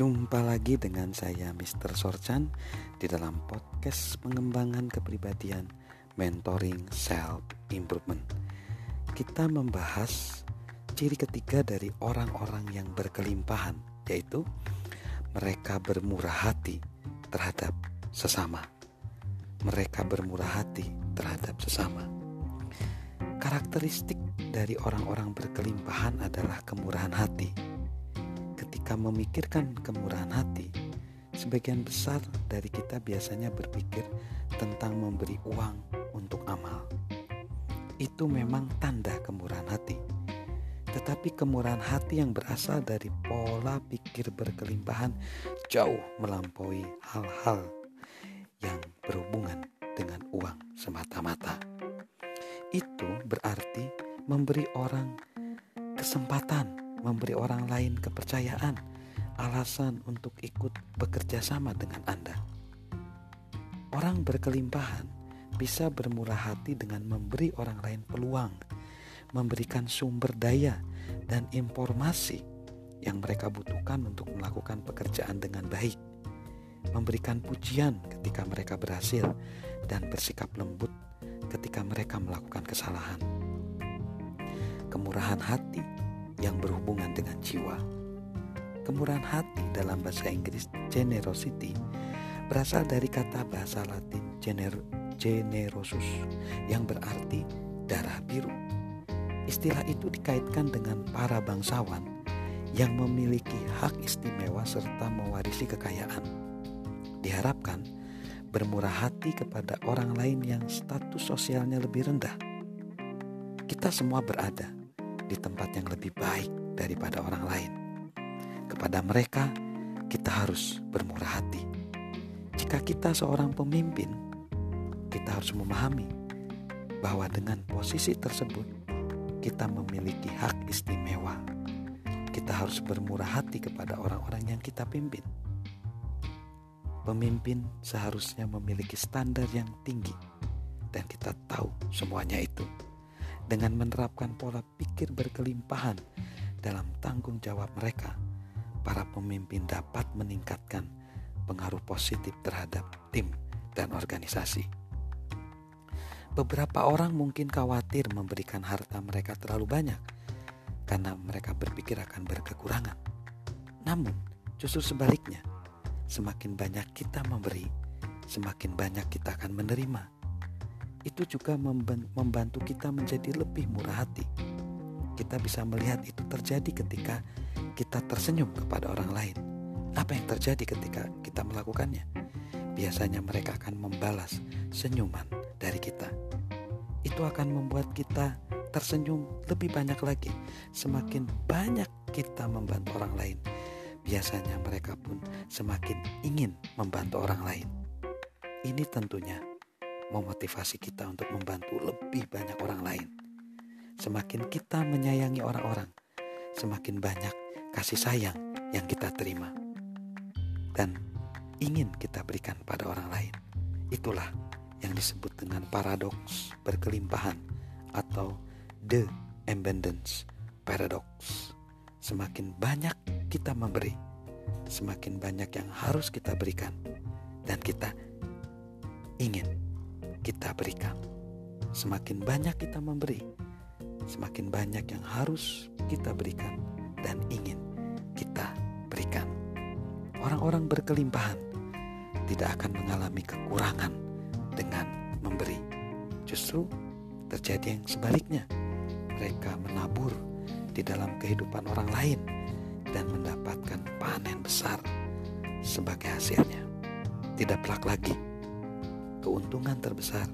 Jumpa lagi dengan saya Mr. Sorchan di dalam podcast pengembangan kepribadian mentoring self improvement. Kita membahas ciri ketiga dari orang-orang yang berkelimpahan yaitu mereka bermurah hati terhadap sesama. Mereka bermurah hati terhadap sesama. Karakteristik dari orang-orang berkelimpahan adalah kemurahan hati ketika memikirkan kemurahan hati, sebagian besar dari kita biasanya berpikir tentang memberi uang untuk amal. Itu memang tanda kemurahan hati. Tetapi kemurahan hati yang berasal dari pola pikir berkelimpahan jauh melampaui hal-hal yang berhubungan dengan uang semata-mata. Itu berarti memberi orang kesempatan memberi orang lain kepercayaan, alasan untuk ikut bekerja sama dengan Anda. Orang berkelimpahan bisa bermurah hati dengan memberi orang lain peluang, memberikan sumber daya dan informasi yang mereka butuhkan untuk melakukan pekerjaan dengan baik, memberikan pujian ketika mereka berhasil, dan bersikap lembut ketika mereka melakukan kesalahan. Kemurahan hati yang berhubungan dengan jiwa. Kemurahan hati dalam bahasa Inggris generosity berasal dari kata bahasa Latin gener generosus yang berarti darah biru. Istilah itu dikaitkan dengan para bangsawan yang memiliki hak istimewa serta mewarisi kekayaan. Diharapkan bermurah hati kepada orang lain yang status sosialnya lebih rendah. Kita semua berada di tempat yang lebih baik daripada orang lain. Kepada mereka, kita harus bermurah hati. Jika kita seorang pemimpin, kita harus memahami bahwa dengan posisi tersebut, kita memiliki hak istimewa. Kita harus bermurah hati kepada orang-orang yang kita pimpin. Pemimpin seharusnya memiliki standar yang tinggi, dan kita tahu semuanya itu dengan menerapkan pola pikir berkelimpahan dalam tanggung jawab mereka, para pemimpin dapat meningkatkan pengaruh positif terhadap tim dan organisasi. Beberapa orang mungkin khawatir memberikan harta mereka terlalu banyak karena mereka berpikir akan berkekurangan. Namun, justru sebaliknya, semakin banyak kita memberi, semakin banyak kita akan menerima itu juga membantu kita menjadi lebih murah hati. Kita bisa melihat itu terjadi ketika kita tersenyum kepada orang lain. Apa yang terjadi ketika kita melakukannya? Biasanya mereka akan membalas senyuman dari kita. Itu akan membuat kita tersenyum lebih banyak lagi. Semakin banyak kita membantu orang lain, biasanya mereka pun semakin ingin membantu orang lain. Ini tentunya memotivasi kita untuk membantu lebih banyak orang lain. Semakin kita menyayangi orang-orang, semakin banyak kasih sayang yang kita terima dan ingin kita berikan pada orang lain. Itulah yang disebut dengan paradoks berkelimpahan atau the abundance paradox. Semakin banyak kita memberi, semakin banyak yang harus kita berikan dan kita ingin kita berikan. Semakin banyak kita memberi, semakin banyak yang harus kita berikan dan ingin kita berikan. Orang-orang berkelimpahan tidak akan mengalami kekurangan dengan memberi. Justru terjadi yang sebaliknya. Mereka menabur di dalam kehidupan orang lain dan mendapatkan panen besar sebagai hasilnya. Tidak pelak lagi keuntungan terbesar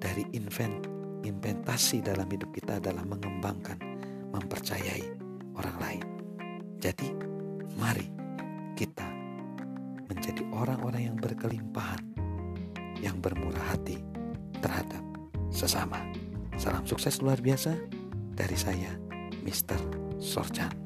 dari invent inventasi dalam hidup kita adalah mengembangkan, mempercayai orang lain. Jadi, mari kita menjadi orang-orang yang berkelimpahan, yang bermurah hati terhadap sesama. Salam sukses luar biasa dari saya, Mr. Sorchan.